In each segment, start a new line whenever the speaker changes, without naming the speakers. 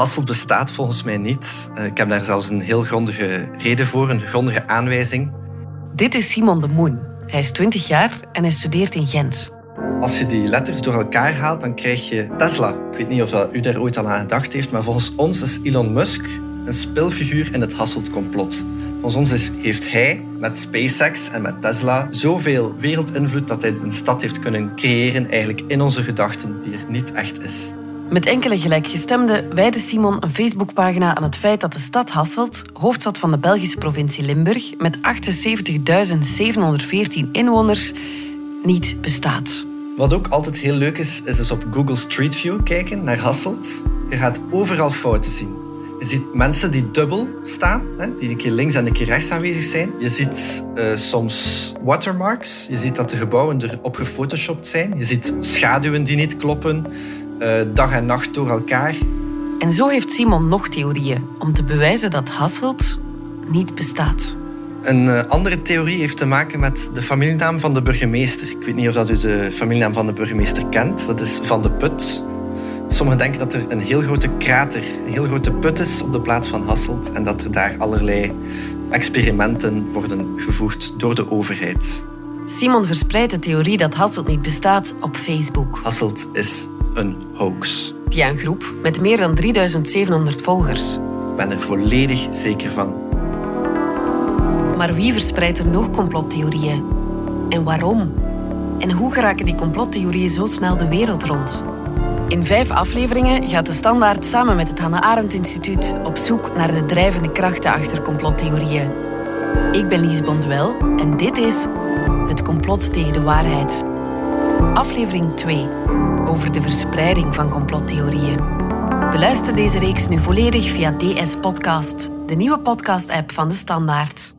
Hasselt bestaat volgens mij niet. Eh, ik heb daar zelfs een heel grondige reden voor, een grondige aanwijzing.
Dit is Simon de Moen. Hij is 20 jaar en hij studeert in Gent.
Als je die letters door elkaar haalt, dan krijg je Tesla. Ik weet niet of u daar ooit al aan gedacht heeft, maar volgens ons is Elon Musk een speelfiguur in het Hasselt-complot. Volgens ons heeft hij met SpaceX en met Tesla zoveel wereldinvloed dat hij een stad heeft kunnen creëren eigenlijk in onze gedachten die er niet echt is.
Met enkele gelijkgestemden wijde Simon een Facebookpagina aan het feit dat de stad Hasselt, hoofdstad van de Belgische provincie Limburg, met 78.714 inwoners, niet bestaat.
Wat ook altijd heel leuk is, is eens op Google Street View kijken naar Hasselt. Je gaat overal fouten zien. Je ziet mensen die dubbel staan, die een keer links en een keer rechts aanwezig zijn. Je ziet uh, soms watermarks. Je ziet dat de gebouwen erop gefotoshopt zijn. Je ziet schaduwen die niet kloppen. Uh, dag en nacht door elkaar.
En zo heeft Simon nog theorieën om te bewijzen dat Hasselt niet bestaat.
Een uh, andere theorie heeft te maken met de familienaam van de burgemeester. Ik weet niet of dat u de familienaam van de burgemeester kent. Dat is Van de Put. Sommigen denken dat er een heel grote krater, een heel grote put is op de plaats van Hasselt en dat er daar allerlei experimenten worden gevoerd door de overheid.
Simon verspreidt de theorie dat Hasselt niet bestaat op Facebook.
Hasselt is een hoax.
Via een groep met meer dan 3700 volgers.
Ik ben er volledig zeker van.
Maar wie verspreidt er nog complottheorieën? En waarom? En hoe geraken die complottheorieën zo snel de wereld rond? In vijf afleveringen gaat de Standaard samen met het Hannah Arendt Instituut op zoek naar de drijvende krachten achter complottheorieën. Ik ben Lies Bonduel en dit is Het complot tegen de waarheid. Aflevering 2 over de verspreiding van complottheorieën. Beluister deze reeks nu volledig via DS Podcast, de nieuwe podcast-app van de Standaard.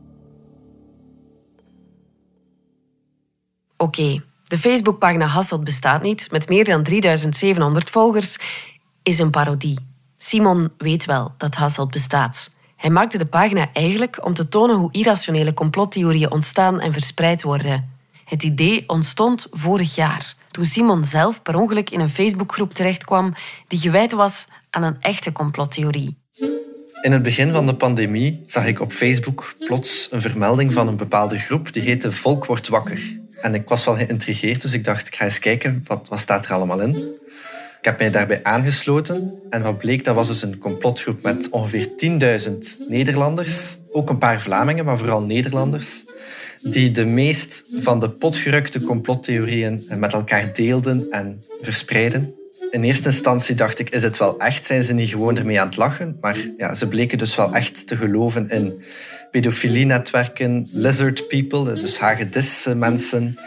Oké. De Facebookpagina Hasselt bestaat niet, met meer dan 3700 volgers, is een parodie. Simon weet wel dat Hasselt bestaat. Hij maakte de pagina eigenlijk om te tonen hoe irrationele complottheorieën ontstaan en verspreid worden. Het idee ontstond vorig jaar, toen Simon zelf per ongeluk in een Facebookgroep terechtkwam die gewijd was aan een echte complottheorie.
In het begin van de pandemie zag ik op Facebook plots een vermelding van een bepaalde groep die heette Volk wordt wakker. En ik was wel geïntrigeerd, dus ik dacht, ik ga eens kijken, wat, wat staat er allemaal in? Ik heb mij daarbij aangesloten en wat bleek, dat was dus een complotgroep met ongeveer 10.000 Nederlanders, ook een paar Vlamingen, maar vooral Nederlanders, die de meest van de potgerukte complottheorieën met elkaar deelden en verspreiden. In eerste instantie dacht ik, is het wel echt? Zijn ze niet gewoon ermee aan het lachen? Maar ja, ze bleken dus wel echt te geloven in pedofilienetwerken, lizard people, dus hagedis-mensen.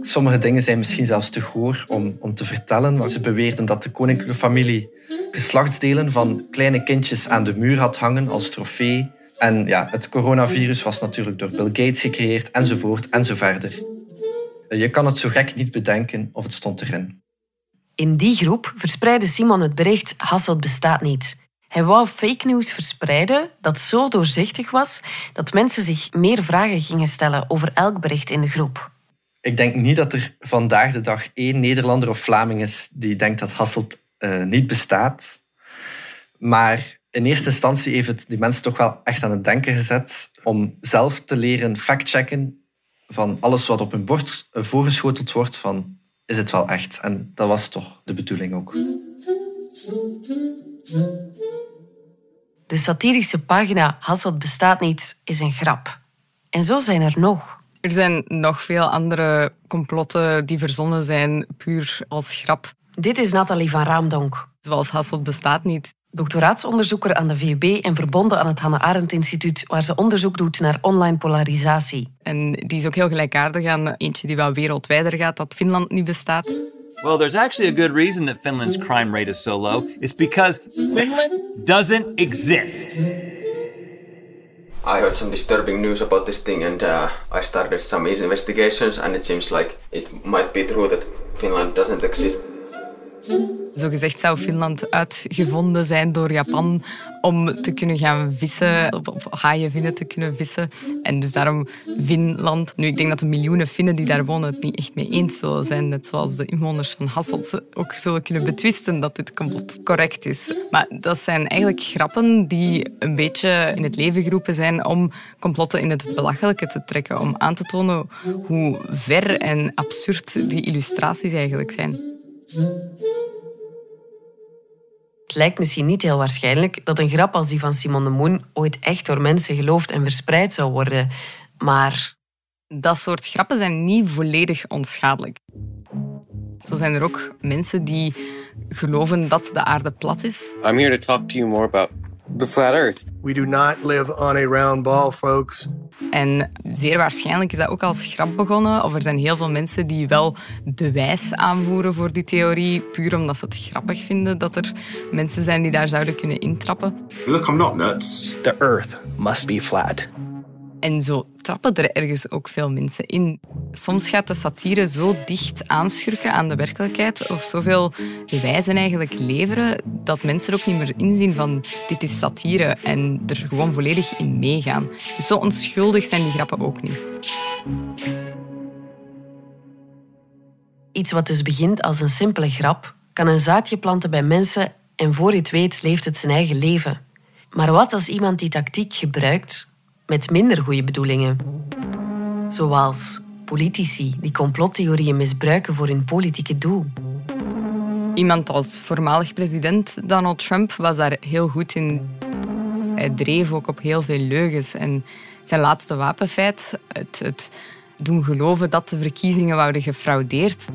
Sommige dingen zijn misschien zelfs te goor om, om te vertellen, maar ze beweerden dat de koninklijke familie geslachtsdelen van kleine kindjes aan de muur had hangen als trofee. En ja, het coronavirus was natuurlijk door Bill Gates gecreëerd, enzovoort, en zo verder. Je kan het zo gek niet bedenken of het stond erin.
In die groep verspreidde Simon het bericht Hasselt bestaat niet. Hij wou fake news verspreiden dat zo doorzichtig was dat mensen zich meer vragen gingen stellen over elk bericht in de groep.
Ik denk niet dat er vandaag de dag één Nederlander of Vlaming is die denkt dat Hasselt uh, niet bestaat. Maar in eerste instantie heeft het die mensen toch wel echt aan het denken gezet om zelf te leren factchecken van alles wat op hun bord voorgeschoteld wordt van is het wel echt? En dat was toch de bedoeling ook.
De satirische pagina Hasselt bestaat niet is een grap. En zo zijn er nog.
Er zijn nog veel andere complotten die verzonnen zijn puur als grap.
Dit is Nathalie van Raamdonk.
Zoals Hasselt bestaat niet.
Doctoraatsonderzoeker aan de VUB en verbonden aan het Hannah Arendt Instituut, waar ze onderzoek doet naar online polarisatie.
En die is ook heel gelijkaardig aan eentje die wel wereldwijder gaat, dat Finland niet bestaat.
Well, there's actually a good reason that Finland's crime rate is so low. It's because Finland doesn't exist.
I heard some disturbing news about this thing and uh, I started some investigations and it seems like it might be true that Finland doesn't exist.
Zo gezegd zou Finland uitgevonden zijn door Japan om te kunnen gaan vissen, op, op haaienvinnen te kunnen vissen. En dus daarom Finland. Nu, ik denk dat de miljoenen Finnen die daar wonen het niet echt mee eens zullen zijn. Net zoals de inwoners van Hasselt ook zullen kunnen betwisten dat dit complot correct is. Maar dat zijn eigenlijk grappen die een beetje in het leven geroepen zijn om complotten in het belachelijke te trekken. Om aan te tonen hoe ver en absurd die illustraties eigenlijk zijn.
Het lijkt misschien niet heel waarschijnlijk dat een grap als die van Simon de Moon ooit echt door mensen geloofd en verspreid zou worden. Maar
Dat soort grappen zijn niet volledig onschadelijk. Zo zijn er ook mensen die geloven dat de aarde plat is.
I'm here to talk to you more about the flat earth.
We do not live on a round ball, folks.
En zeer waarschijnlijk is dat ook als grap begonnen. Of er zijn heel veel mensen die wel bewijs aanvoeren voor die theorie, puur omdat ze het grappig vinden dat er mensen zijn die daar zouden kunnen intrappen.
Look, I'm not nuts.
The Earth must be flat.
En zo trappen er ergens ook veel mensen in. Soms gaat de satire zo dicht aanschurken aan de werkelijkheid of zoveel bewijzen eigenlijk leveren dat mensen er ook niet meer inzien van dit is satire en er gewoon volledig in meegaan. Zo onschuldig zijn die grappen ook niet.
iets wat dus begint als een simpele grap, kan een zaadje planten bij mensen en voor je het weet leeft het zijn eigen leven. Maar wat als iemand die tactiek gebruikt met minder goede bedoelingen? Zoals politici die complottheorieën misbruiken voor hun politieke doel.
Iemand als voormalig president Donald Trump was daar heel goed in. Hij dreef ook op heel veel leugens. En zijn laatste wapenfeit, het, het doen geloven dat de verkiezingen wouden gefraudeerd,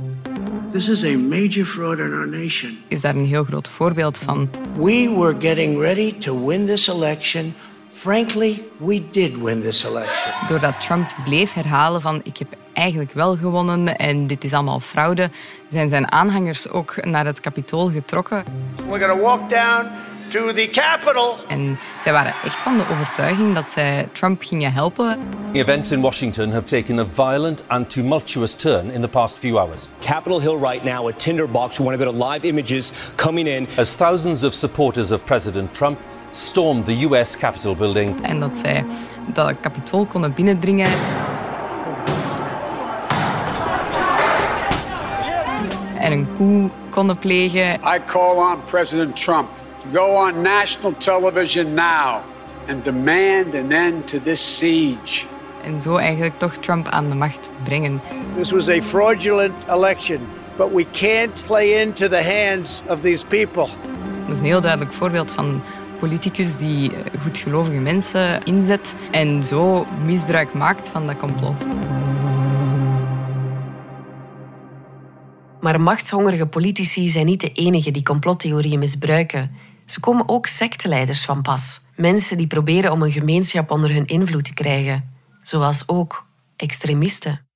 This is a major fraud in our nation.
is daar een heel groot voorbeeld van.
We were getting ready to win this election. Frankly, we did win this election.
Doordat Trump bleef herhalen van ik heb eigenlijk wel gewonnen en dit is allemaal fraude, zijn zijn aanhangers ook naar het kapitool getrokken.
We're going to walk down to the Capitol.
En zij waren echt van de overtuiging dat zij Trump gingen helpen.
Events in Washington have taken a violent and tumultuous turn in the past few hours.
Capitol Hill right now, a tinderbox. We want to go to live images coming in.
As thousands of supporters of President Trump stormed the US Capitol building.
En dat zij dat kapitool konden binnendringen. En een coup konden plegen.
I call on President Trump to go on national television now and demand an end to this siege.
En zo eigenlijk toch Trump aan de macht brengen.
This was a fraudulent election, but we can't play into the hands of these people.
Dat is een heel duidelijk voorbeeld van politicus die goedgelovige mensen inzet en zo misbruik maakt van dat complot.
Maar machtshongerige politici zijn niet de enigen die complottheorieën misbruiken. Ze komen ook secteleiders van pas. Mensen die proberen om een gemeenschap onder hun invloed te krijgen. Zoals ook extremisten.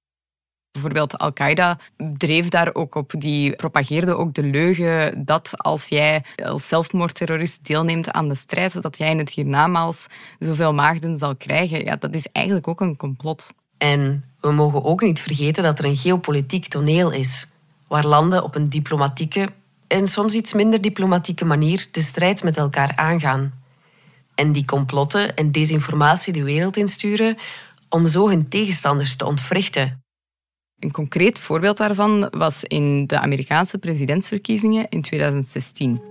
Bijvoorbeeld Al-Qaeda dreef daar ook op. Die propageerde ook de leugen dat als jij als zelfmoordterrorist deelneemt aan de strijd, dat jij in het hiernamaals zoveel maagden zal krijgen. Ja, dat is eigenlijk ook een complot.
En we mogen ook niet vergeten dat er een geopolitiek toneel is, waar landen op een diplomatieke en soms iets minder diplomatieke manier de strijd met elkaar aangaan. En die complotten en desinformatie de wereld insturen om zo hun tegenstanders te ontwrichten.
Een concreet voorbeeld daarvan was in de Amerikaanse presidentsverkiezingen in 2016.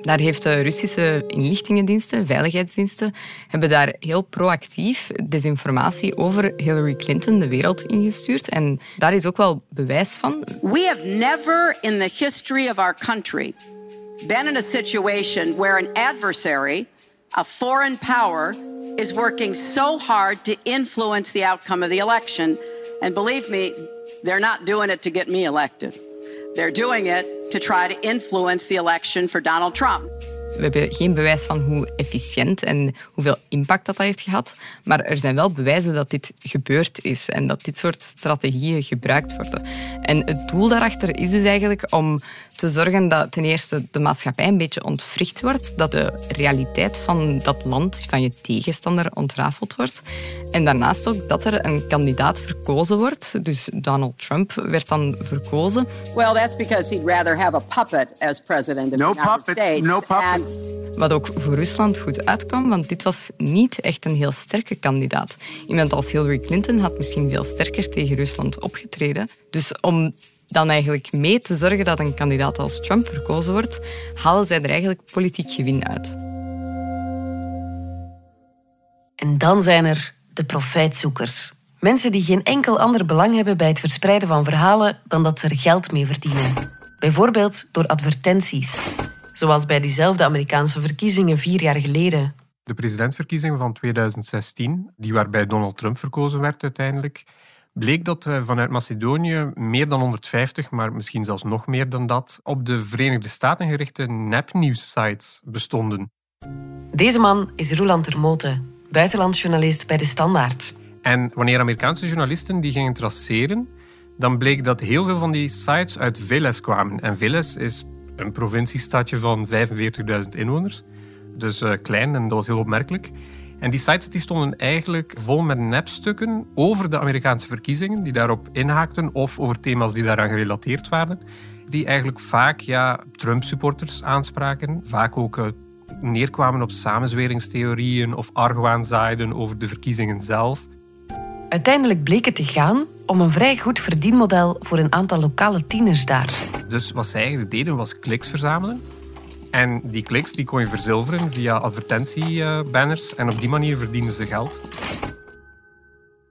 Daar heeft de Russische inlichtingendiensten, veiligheidsdiensten, hebben daar heel proactief desinformatie over Hillary Clinton de wereld ingestuurd. En daar is ook wel bewijs van.
We have never in the history of our country been in a situation where an adversary, a foreign power, is working so hard to influence the outcome of the election. And believe me, they're not doing it to get me elected. They're doing it to try to influence the election for Donald Trump.
We hebben geen bewijs van hoe efficiënt en hoeveel impact dat, dat heeft gehad. Maar er zijn wel bewijzen dat dit gebeurd is en dat dit soort strategieën gebruikt worden. En het doel daarachter is dus eigenlijk om te zorgen dat ten eerste de maatschappij een beetje ontwricht wordt, dat de realiteit van dat land, van je tegenstander, ontrafeld wordt. En daarnaast ook dat er een kandidaat verkozen wordt. Dus Donald Trump werd dan verkozen.
Well, that's because he'd rather have a puppet as president of
No
the United
puppet,
States.
no puppet.
And
Wat ook voor Rusland goed uitkwam, want dit was niet echt een heel sterke kandidaat. Iemand als Hillary Clinton had misschien veel sterker tegen Rusland opgetreden. Dus om dan eigenlijk mee te zorgen dat een kandidaat als Trump verkozen wordt, halen zij er eigenlijk politiek gewin uit.
En dan zijn er de profijtzoekers. Mensen die geen enkel ander belang hebben bij het verspreiden van verhalen dan dat ze er geld mee verdienen. Bijvoorbeeld door advertenties. Zoals bij diezelfde Amerikaanse verkiezingen vier jaar geleden.
De presidentsverkiezingen van 2016, die waarbij Donald Trump verkozen werd uiteindelijk, bleek dat eh, vanuit Macedonië meer dan 150, maar misschien zelfs nog meer dan dat, op de Verenigde Staten gerichte nepnieuwssites bestonden.
Deze man is Roland Termote, buitenlandsjournalist bij De Standaard.
En wanneer Amerikaanse journalisten die gingen traceren, dan bleek dat heel veel van die sites uit Veles kwamen. En Veles is een provinciestadje van 45.000 inwoners. Dus eh, klein en dat was heel opmerkelijk. En die sites die stonden eigenlijk vol met nepstukken over de Amerikaanse verkiezingen, die daarop inhaakten, of over thema's die daaraan gerelateerd waren. Die eigenlijk vaak ja, Trump-supporters aanspraken, vaak ook eh, neerkwamen op samenzweringstheorieën of argwaan zaaiden over de verkiezingen zelf.
Uiteindelijk bleek het te gaan om een vrij goed verdienmodel voor een aantal lokale tieners daar.
Dus wat zij eigenlijk deden was kliks verzamelen. En die kliks die kon je verzilveren via advertentiebanners. En op die manier verdienden ze geld.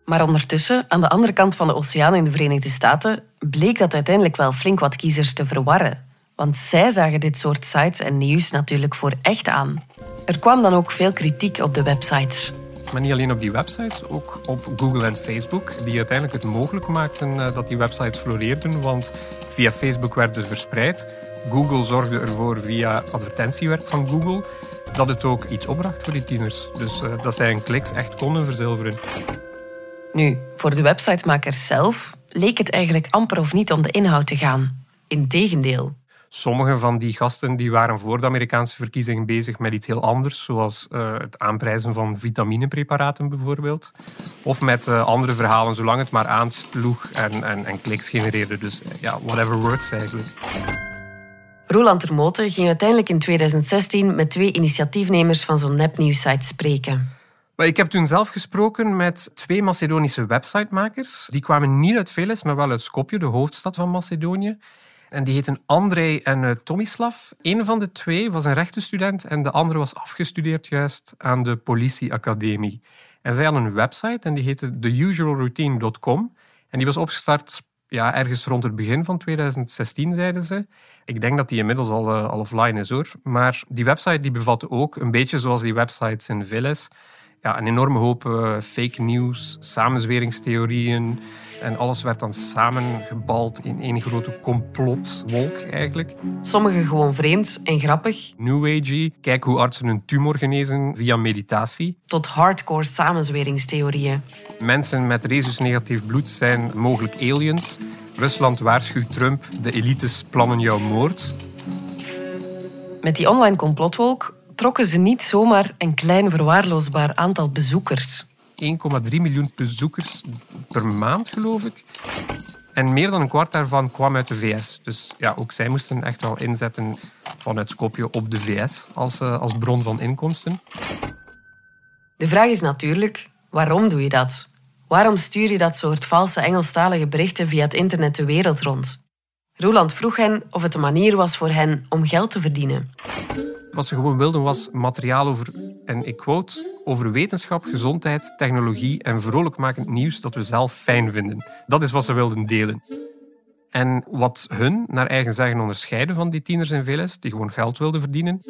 Maar ondertussen, aan de andere kant van de oceaan in de Verenigde Staten, bleek dat uiteindelijk wel flink wat kiezers te verwarren. Want zij zagen dit soort sites en nieuws natuurlijk voor echt aan. Er kwam dan ook veel kritiek op de websites.
Maar niet alleen op die websites, ook op Google en Facebook, die uiteindelijk het mogelijk maakten eh, dat die websites floreerden. Want via Facebook werden ze verspreid. Google zorgde ervoor via advertentiewerk van Google dat het ook iets opbracht voor die tieners. Dus eh, dat zij hun kliks echt konden verzilveren.
Nu, voor de websitemakers zelf leek het eigenlijk amper of niet om de inhoud te gaan. Integendeel.
Sommige van die gasten die waren voor de Amerikaanse verkiezingen bezig met iets heel anders, zoals eh, het aanprijzen van vitaminepreparaten bijvoorbeeld. Of met eh, andere verhalen, zolang het maar aansloeg en, en, en kliks genereerde. Dus eh, ja, whatever works eigenlijk.
Roland Termote ging uiteindelijk in 2016 met twee initiatiefnemers van zo'n nepnieuwsite spreken.
Maar ik heb toen zelf gesproken met twee Macedonische websitemakers. Die kwamen niet uit Veles, maar wel uit Skopje, de hoofdstad van Macedonië. En die heten Andrei en uh, Tomislav. Een van de twee was een rechtenstudent en de andere was afgestudeerd juist aan de politieacademie. En zij hadden een website en die heette theusualroutine.com. En die was opgestart ja, ergens rond het begin van 2016, zeiden ze. Ik denk dat die inmiddels al, al offline is hoor. Maar die website die bevatte ook, een beetje zoals die websites in Veles, ja, een enorme hoop uh, fake news, samenzweringstheorieën. En alles werd dan samengebald in één grote complotwolk eigenlijk.
Sommige gewoon vreemd en grappig.
New Age, kijk hoe artsen een tumor genezen via meditatie.
Tot hardcore samenzweringstheorieën.
Mensen met rhesus-negatief bloed zijn mogelijk aliens. Rusland waarschuwt Trump, de elites plannen jouw moord.
Met die online complotwolk trokken ze niet zomaar een klein verwaarloosbaar aantal bezoekers.
1,3 miljoen bezoekers per maand, geloof ik. En meer dan een kwart daarvan kwam uit de VS. Dus ja, ook zij moesten echt wel inzetten vanuit Skopje op de VS als, uh, als bron van inkomsten.
De vraag is natuurlijk, waarom doe je dat? Waarom stuur je dat soort valse Engelstalige berichten via het internet de wereld rond? Roland vroeg hen of het een manier was voor hen om geld te verdienen.
Wat ze gewoon wilden was materiaal over, en ik quote, over wetenschap, gezondheid, technologie en vrolijkmakend nieuws dat we zelf fijn vinden. Dat is wat ze wilden delen. En wat hun, naar eigen zeggen, onderscheiden van die tieners in VLS, die gewoon geld wilden verdienen,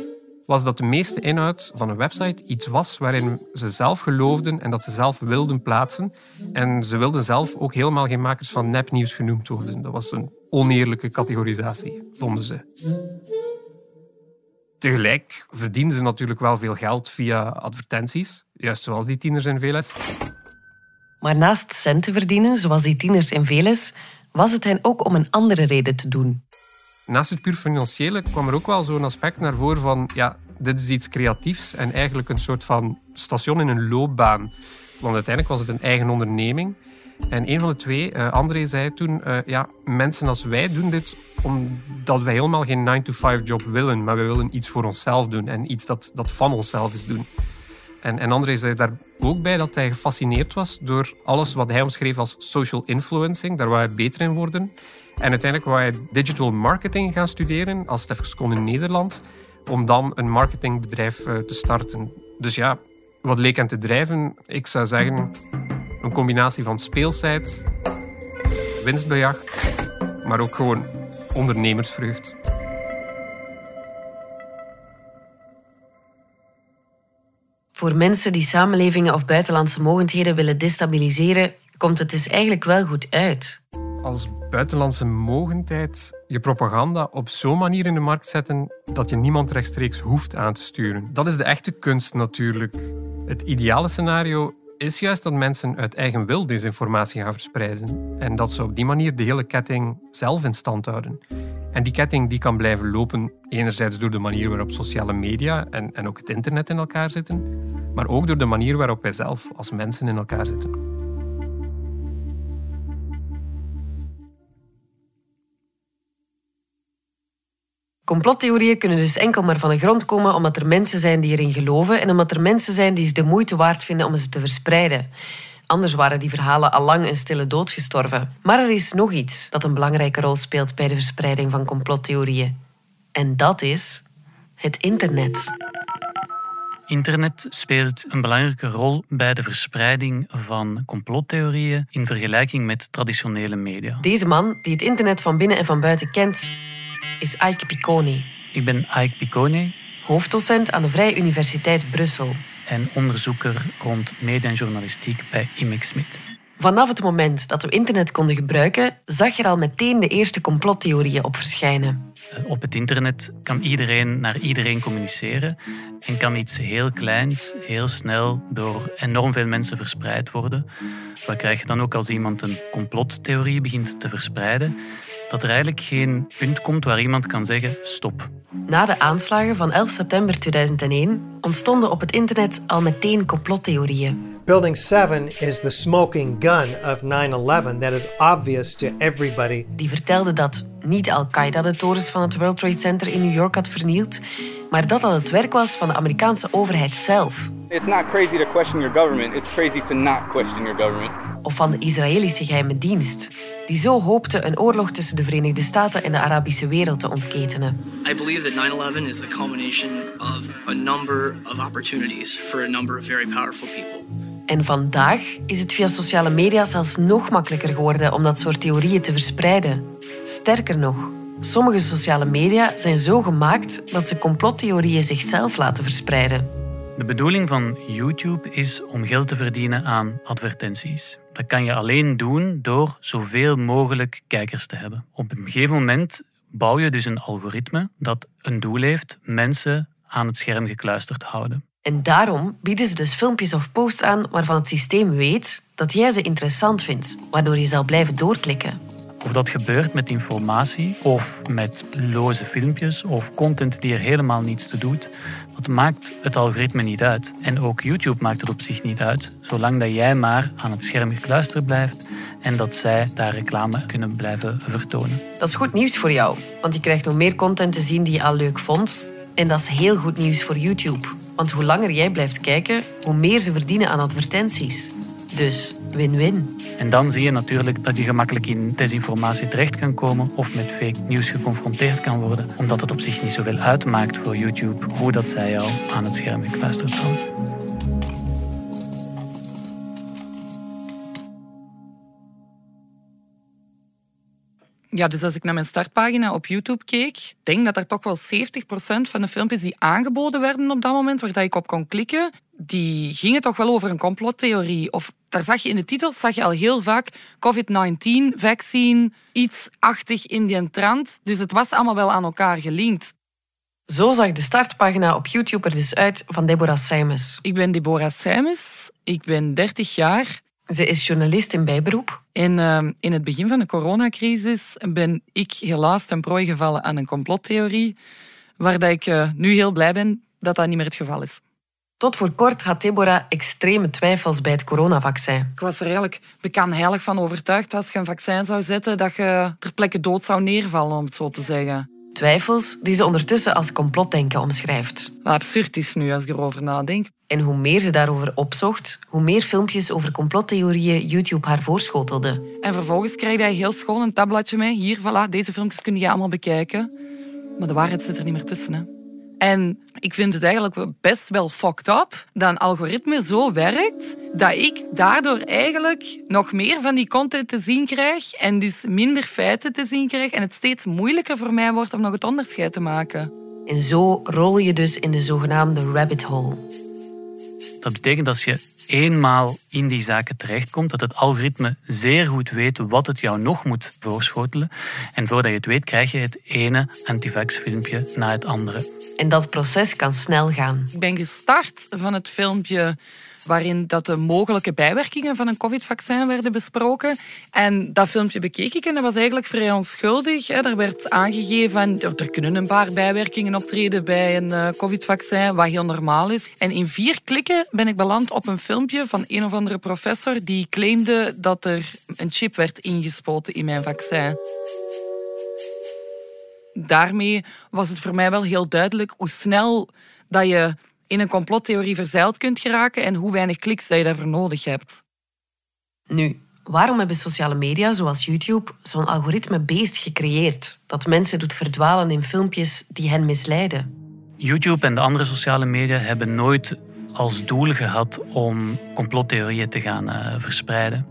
was dat de meeste inhoud van een website iets was waarin ze zelf geloofden en dat ze zelf wilden plaatsen. En ze wilden zelf ook helemaal geen makers van nepnieuws genoemd worden. Dat was een oneerlijke categorisatie, vonden ze. Tegelijk verdienen ze natuurlijk wel veel geld via advertenties, juist zoals die tieners in VLS.
Maar naast centen verdienen, zoals die tieners in Veles, was het hen ook om een andere reden te doen.
Naast het puur financiële kwam er ook wel zo'n aspect naar voren van ja, dit is iets creatiefs en eigenlijk een soort van station in een loopbaan. Want uiteindelijk was het een eigen onderneming. En een van de twee, uh, André, zei toen... Uh, ja, mensen als wij doen dit omdat wij helemaal geen 9-to-5-job willen. Maar we willen iets voor onszelf doen en iets dat, dat van onszelf is doen. En, en André zei daar ook bij dat hij gefascineerd was door alles wat hij omschreef als social influencing. Daar wou hij beter in worden. En uiteindelijk wou hij digital marketing gaan studeren als Stefkes in Nederland. Om dan een marketingbedrijf uh, te starten. Dus ja, wat leek hem te drijven? Ik zou zeggen een combinatie van speelsheid, winstbejag, maar ook gewoon ondernemersvreugd.
Voor mensen die samenlevingen of buitenlandse mogendheden willen destabiliseren, komt het dus eigenlijk wel goed uit.
Als buitenlandse mogendheid je propaganda op zo'n manier in de markt zetten dat je niemand rechtstreeks hoeft aan te sturen. Dat is de echte kunst natuurlijk. Het ideale scenario is juist dat mensen uit eigen wil desinformatie gaan verspreiden. En dat ze op die manier de hele ketting zelf in stand houden. En die ketting die kan blijven lopen, enerzijds door de manier waarop sociale media en, en ook het internet in elkaar zitten, maar ook door de manier waarop wij zelf als mensen in elkaar zitten.
Complottheorieën kunnen dus enkel maar van de grond komen omdat er mensen zijn die erin geloven en omdat er mensen zijn die ze de moeite waard vinden om ze te verspreiden. Anders waren die verhalen al lang een stille dood gestorven. Maar er is nog iets dat een belangrijke rol speelt bij de verspreiding van complottheorieën. En dat is het internet.
Internet speelt een belangrijke rol bij de verspreiding van complottheorieën in vergelijking met traditionele media.
Deze man, die het internet van binnen en van buiten kent, is Ike Piccone.
Ik ben Ike Piccone.
Hoofddocent aan de Vrije Universiteit Brussel.
En onderzoeker rond media en journalistiek bij IMEX Smit.
Vanaf het moment dat we internet konden gebruiken, zag je er al meteen de eerste complottheorieën op verschijnen.
Eh, op het internet kan iedereen naar iedereen communiceren en kan iets heel kleins heel snel door enorm veel mensen verspreid worden. Wat krijg je dan ook als iemand een complottheorie begint te verspreiden? Dat er eigenlijk geen punt komt waar iemand kan zeggen stop.
Na de aanslagen van 11 september 2001 ontstonden op het internet al meteen complottheorieën.
Building 7 is the smoking gun of 9/11 that is obvious to everybody.
Die vertelde dat niet Al-Qaeda de torens van het World Trade Center in New York had vernield, maar dat dat het werk was van de Amerikaanse overheid zelf.
It's not crazy to question your government, it's crazy to not question your government.
Of van de Israëlische geheime dienst, die zo hoopte een oorlog tussen de Verenigde Staten en de Arabische wereld te ontketenen.
I believe that 9/11 is the culmination of a number of opportunities for a number of very powerful people.
En vandaag is het via sociale media zelfs nog makkelijker geworden om dat soort theorieën te verspreiden. Sterker nog, sommige sociale media zijn zo gemaakt dat ze complottheorieën zichzelf laten verspreiden.
De bedoeling van YouTube is om geld te verdienen aan advertenties. Dat kan je alleen doen door zoveel mogelijk kijkers te hebben. Op een gegeven moment bouw je dus een algoritme dat een doel heeft mensen aan het scherm gekluisterd houden.
En daarom bieden ze dus filmpjes of posts aan waarvan het systeem weet dat jij ze interessant vindt, waardoor je zal blijven doorklikken.
Of dat gebeurt met informatie of met loze filmpjes of content die er helemaal niets te doet, dat maakt het algoritme niet uit. En ook YouTube maakt het op zich niet uit, zolang dat jij maar aan het scherm gekluisterd blijft en dat zij daar reclame kunnen blijven vertonen.
Dat is goed nieuws voor jou, want je krijgt nog meer content te zien die je al leuk vond. En dat is heel goed nieuws voor YouTube, want hoe langer jij blijft kijken, hoe meer ze verdienen aan advertenties. Dus win-win.
En dan zie je natuurlijk dat je gemakkelijk in desinformatie terecht kan komen of met fake nieuws geconfronteerd kan worden, omdat het op zich niet zoveel uitmaakt voor YouTube hoe dat zij jou aan het scherm gekluisterd houden.
Ja, dus als ik naar mijn startpagina op YouTube keek, denk dat er toch wel 70% van de filmpjes die aangeboden werden op dat moment, waar ik op kon klikken, die gingen toch wel over een complottheorie. Of daar zag je in de titels zag je al heel vaak COVID-19, vaccine, iets achtig in die trant. Dus het was allemaal wel aan elkaar gelinkt.
Zo zag de startpagina op YouTube er dus uit van Deborah Simons.
Ik ben Deborah Simons, ik ben 30 jaar.
Ze is journalist in bijberoep.
En uh, in het begin van de coronacrisis ben ik helaas ten prooi gevallen aan een complottheorie, waar dat ik uh, nu heel blij ben dat dat niet meer het geval is.
Tot voor kort had Deborah extreme twijfels bij het coronavaccin.
Ik was er eigenlijk bekend heilig van overtuigd dat als je een vaccin zou zetten, dat je ter plekke dood zou neervallen, om het zo te zeggen.
Twijfels die ze ondertussen als complotdenken omschrijft.
Wat absurd is nu als ik erover nadenk.
En hoe meer ze daarover opzocht, hoe meer filmpjes over complottheorieën YouTube haar voorschotelde.
En vervolgens kreeg hij heel schoon een tabbladje mee. Hier, voilà, deze filmpjes kun je allemaal bekijken. Maar de waarheid zit er niet meer tussen. Hè. En ik vind het eigenlijk best wel fucked up dat een algoritme zo werkt dat ik daardoor eigenlijk nog meer van die content te zien krijg en dus minder feiten te zien krijg en het steeds moeilijker voor mij wordt om nog het onderscheid te maken.
En zo rol je dus in de zogenaamde rabbit hole.
Dat betekent dat je eenmaal in die zaken terechtkomt, dat het algoritme zeer goed weet wat het jou nog moet voorschotelen. En voordat je het weet, krijg je het ene antivax filmpje na het andere.
En dat proces kan snel gaan.
Ik ben gestart van het filmpje waarin dat de mogelijke bijwerkingen van een covid-vaccin werden besproken. En dat filmpje bekeek ik en dat was eigenlijk vrij onschuldig. Er werd aangegeven, er kunnen een paar bijwerkingen optreden bij een eh, covid-vaccin, wat heel normaal is. En in vier klikken ben ik beland op een filmpje van een of andere professor die claimde dat er een chip werd ingespoten in mijn vaccin daarmee was het voor mij wel heel duidelijk hoe snel dat je in een complottheorie verzeild kunt geraken en hoe weinig kliks dat je daarvoor nodig hebt.
Nu, waarom hebben sociale media zoals YouTube zo'n algoritme beest gecreëerd dat mensen doet verdwalen in filmpjes die hen misleiden?
YouTube en de andere sociale media hebben nooit als doel gehad om complottheorieën te gaan uh, verspreiden.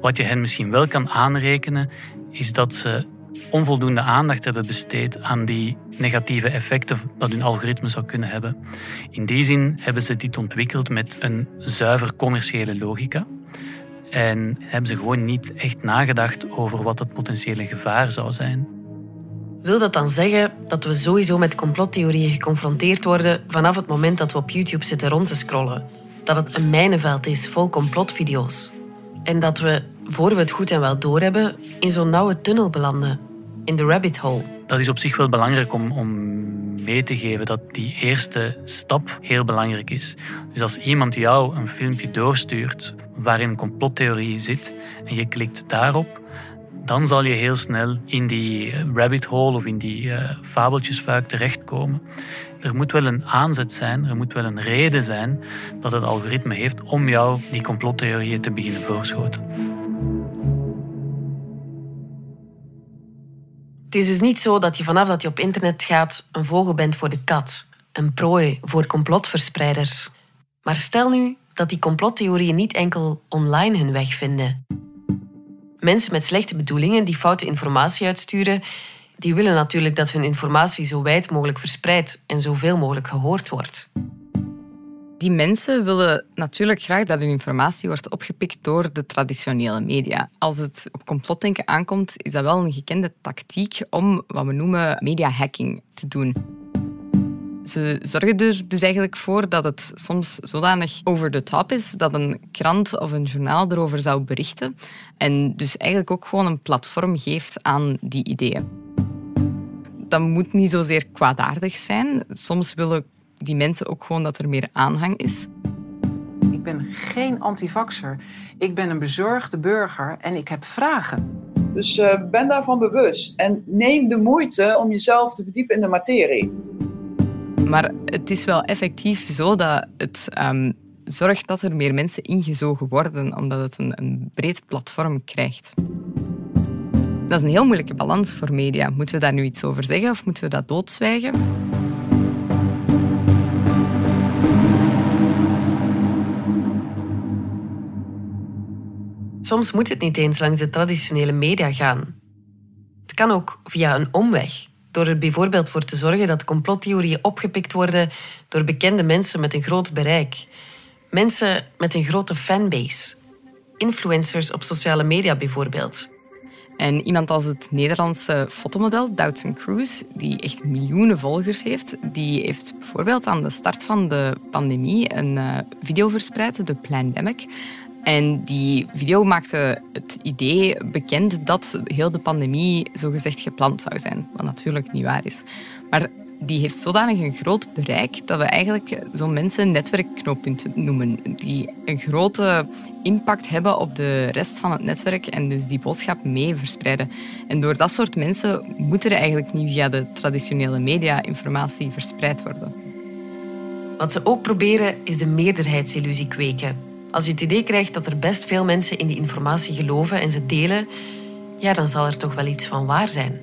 Wat je hen misschien wel kan aanrekenen, is dat ze onvoldoende aandacht hebben besteed aan die negatieve effecten dat hun algoritme zou kunnen hebben. In die zin hebben ze dit ontwikkeld met een zuiver commerciële logica. En hebben ze gewoon niet echt nagedacht over wat het potentiële gevaar zou zijn.
Wil dat dan zeggen dat we sowieso met complottheorieën geconfronteerd worden vanaf het moment dat we op YouTube zitten rond te scrollen? Dat het een mijnenveld is vol complotvideo's? En dat we, voor we het goed en wel doorhebben, in zo'n nauwe tunnel belanden in de rabbit hole.
Dat is op zich wel belangrijk om, om mee te geven dat die eerste stap heel belangrijk is. Dus als iemand jou een filmpje doorstuurt waarin complottheorie zit en je klikt daarop, dan zal je heel snel in die rabbit hole of in die uh, fabeltjesfuik terechtkomen. Er moet wel een aanzet zijn, er moet wel een reden zijn dat het algoritme heeft om jou die complottheorieën te beginnen voorschoten.
Het is dus niet zo dat je vanaf dat je op internet gaat een vogel bent voor de kat, een prooi voor complotverspreiders. Maar stel nu dat die complottheorieën niet enkel online hun weg vinden. Mensen met slechte bedoelingen die foute informatie uitsturen, die willen natuurlijk dat hun informatie zo wijd mogelijk verspreidt en zoveel mogelijk gehoord wordt.
Die mensen willen natuurlijk graag dat hun informatie wordt opgepikt door de traditionele media. Als het op complotdenken aankomt, is dat wel een gekende tactiek om wat we noemen media hacking te doen. Ze zorgen er dus eigenlijk voor dat het soms zodanig over de top is dat een krant of een journaal erover zou berichten en dus eigenlijk ook gewoon een platform geeft aan die ideeën. Dat moet niet zozeer kwaadaardig zijn. Soms willen die mensen ook gewoon dat er meer aanhang is.
Ik ben geen antivaxer. Ik ben een bezorgde burger en ik heb vragen.
Dus uh, ben daarvan bewust en neem de moeite om jezelf te verdiepen in de materie.
Maar het is wel effectief zo dat het um, zorgt dat er meer mensen ingezogen worden, omdat het een, een breed platform krijgt. Dat is een heel moeilijke balans voor media. Moeten we daar nu iets over zeggen of moeten we dat doodzwijgen?
Soms moet het niet eens langs de traditionele media gaan. Het kan ook via een omweg, door er bijvoorbeeld voor te zorgen dat complottheorieën opgepikt worden door bekende mensen met een groot bereik. Mensen met een grote fanbase. Influencers op sociale media bijvoorbeeld.
En iemand als het Nederlandse fotomodel Doutzen Cruz, die echt miljoenen volgers heeft, die heeft bijvoorbeeld aan de start van de pandemie een uh, video verspreid, de Plandemic. En die video maakte het idee bekend dat heel de pandemie zogezegd gepland zou zijn. Wat natuurlijk niet waar is. Maar die heeft zodanig een groot bereik dat we eigenlijk zo'n mensen een netwerkknooppunt noemen. Die een grote impact hebben op de rest van het netwerk en dus die boodschap mee verspreiden. En door dat soort mensen moet er eigenlijk niet via de traditionele media informatie verspreid worden.
Wat ze ook proberen is de meerderheidsillusie kweken. Als je het idee krijgt dat er best veel mensen in die informatie geloven en ze delen, ja, dan zal er toch wel iets van waar zijn.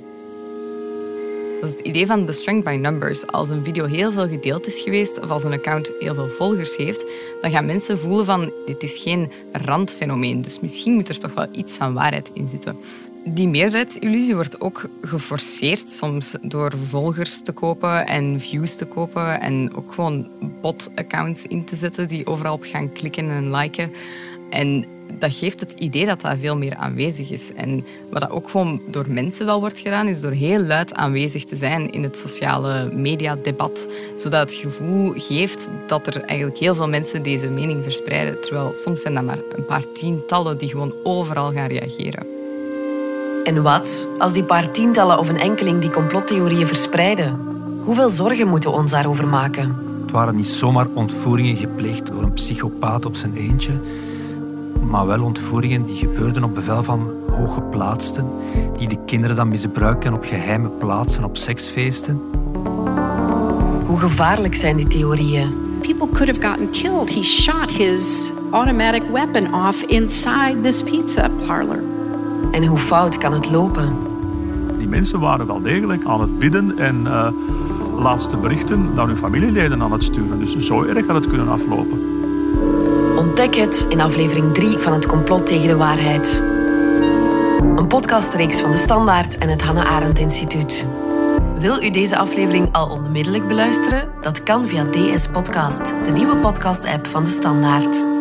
Dat het idee van the strength by numbers. Als een video heel veel gedeeld is geweest of als een account heel veel volgers heeft, dan gaan mensen voelen van dit is geen randfenomeen. Dus misschien moet er toch wel iets van waarheid in zitten. Die meerderheidsillusie wordt ook geforceerd soms door volgers te kopen en views te kopen en ook gewoon bot-accounts in te zetten die overal op gaan klikken en liken. En dat geeft het idee dat dat veel meer aanwezig is. En wat dat ook gewoon door mensen wel wordt gedaan, is door heel luid aanwezig te zijn in het sociale mediadebat. Zodat het gevoel geeft dat er eigenlijk heel veel mensen deze mening verspreiden. Terwijl soms zijn dat maar een paar tientallen die gewoon overal gaan reageren.
En wat als die paar tientallen of een enkeling die complottheorieën verspreiden? Hoeveel zorgen moeten we ons daarover maken?
Het waren niet zomaar ontvoeringen gepleegd door een psychopaat op zijn eentje maar wel ontvoeringen die gebeurden op bevel van hooggeplaatsten, die de kinderen dan misbruikten op geheime plaatsen, op seksfeesten.
Hoe gevaarlijk zijn die theorieën?
People could have gotten killed. He shot his automatic weapon off inside this pizza parlor.
En hoe fout kan het lopen?
Die mensen waren wel degelijk aan het bidden en uh, laatste berichten naar hun familieleden aan het sturen. Dus zo erg had het kunnen aflopen.
Ontdek het in aflevering 3 van Het Complot tegen de Waarheid. Een podcastreeks van De Standaard en het Hannah Arendt Instituut. Wil u deze aflevering al onmiddellijk beluisteren? Dat kan via DS Podcast, de nieuwe podcast-app van De Standaard.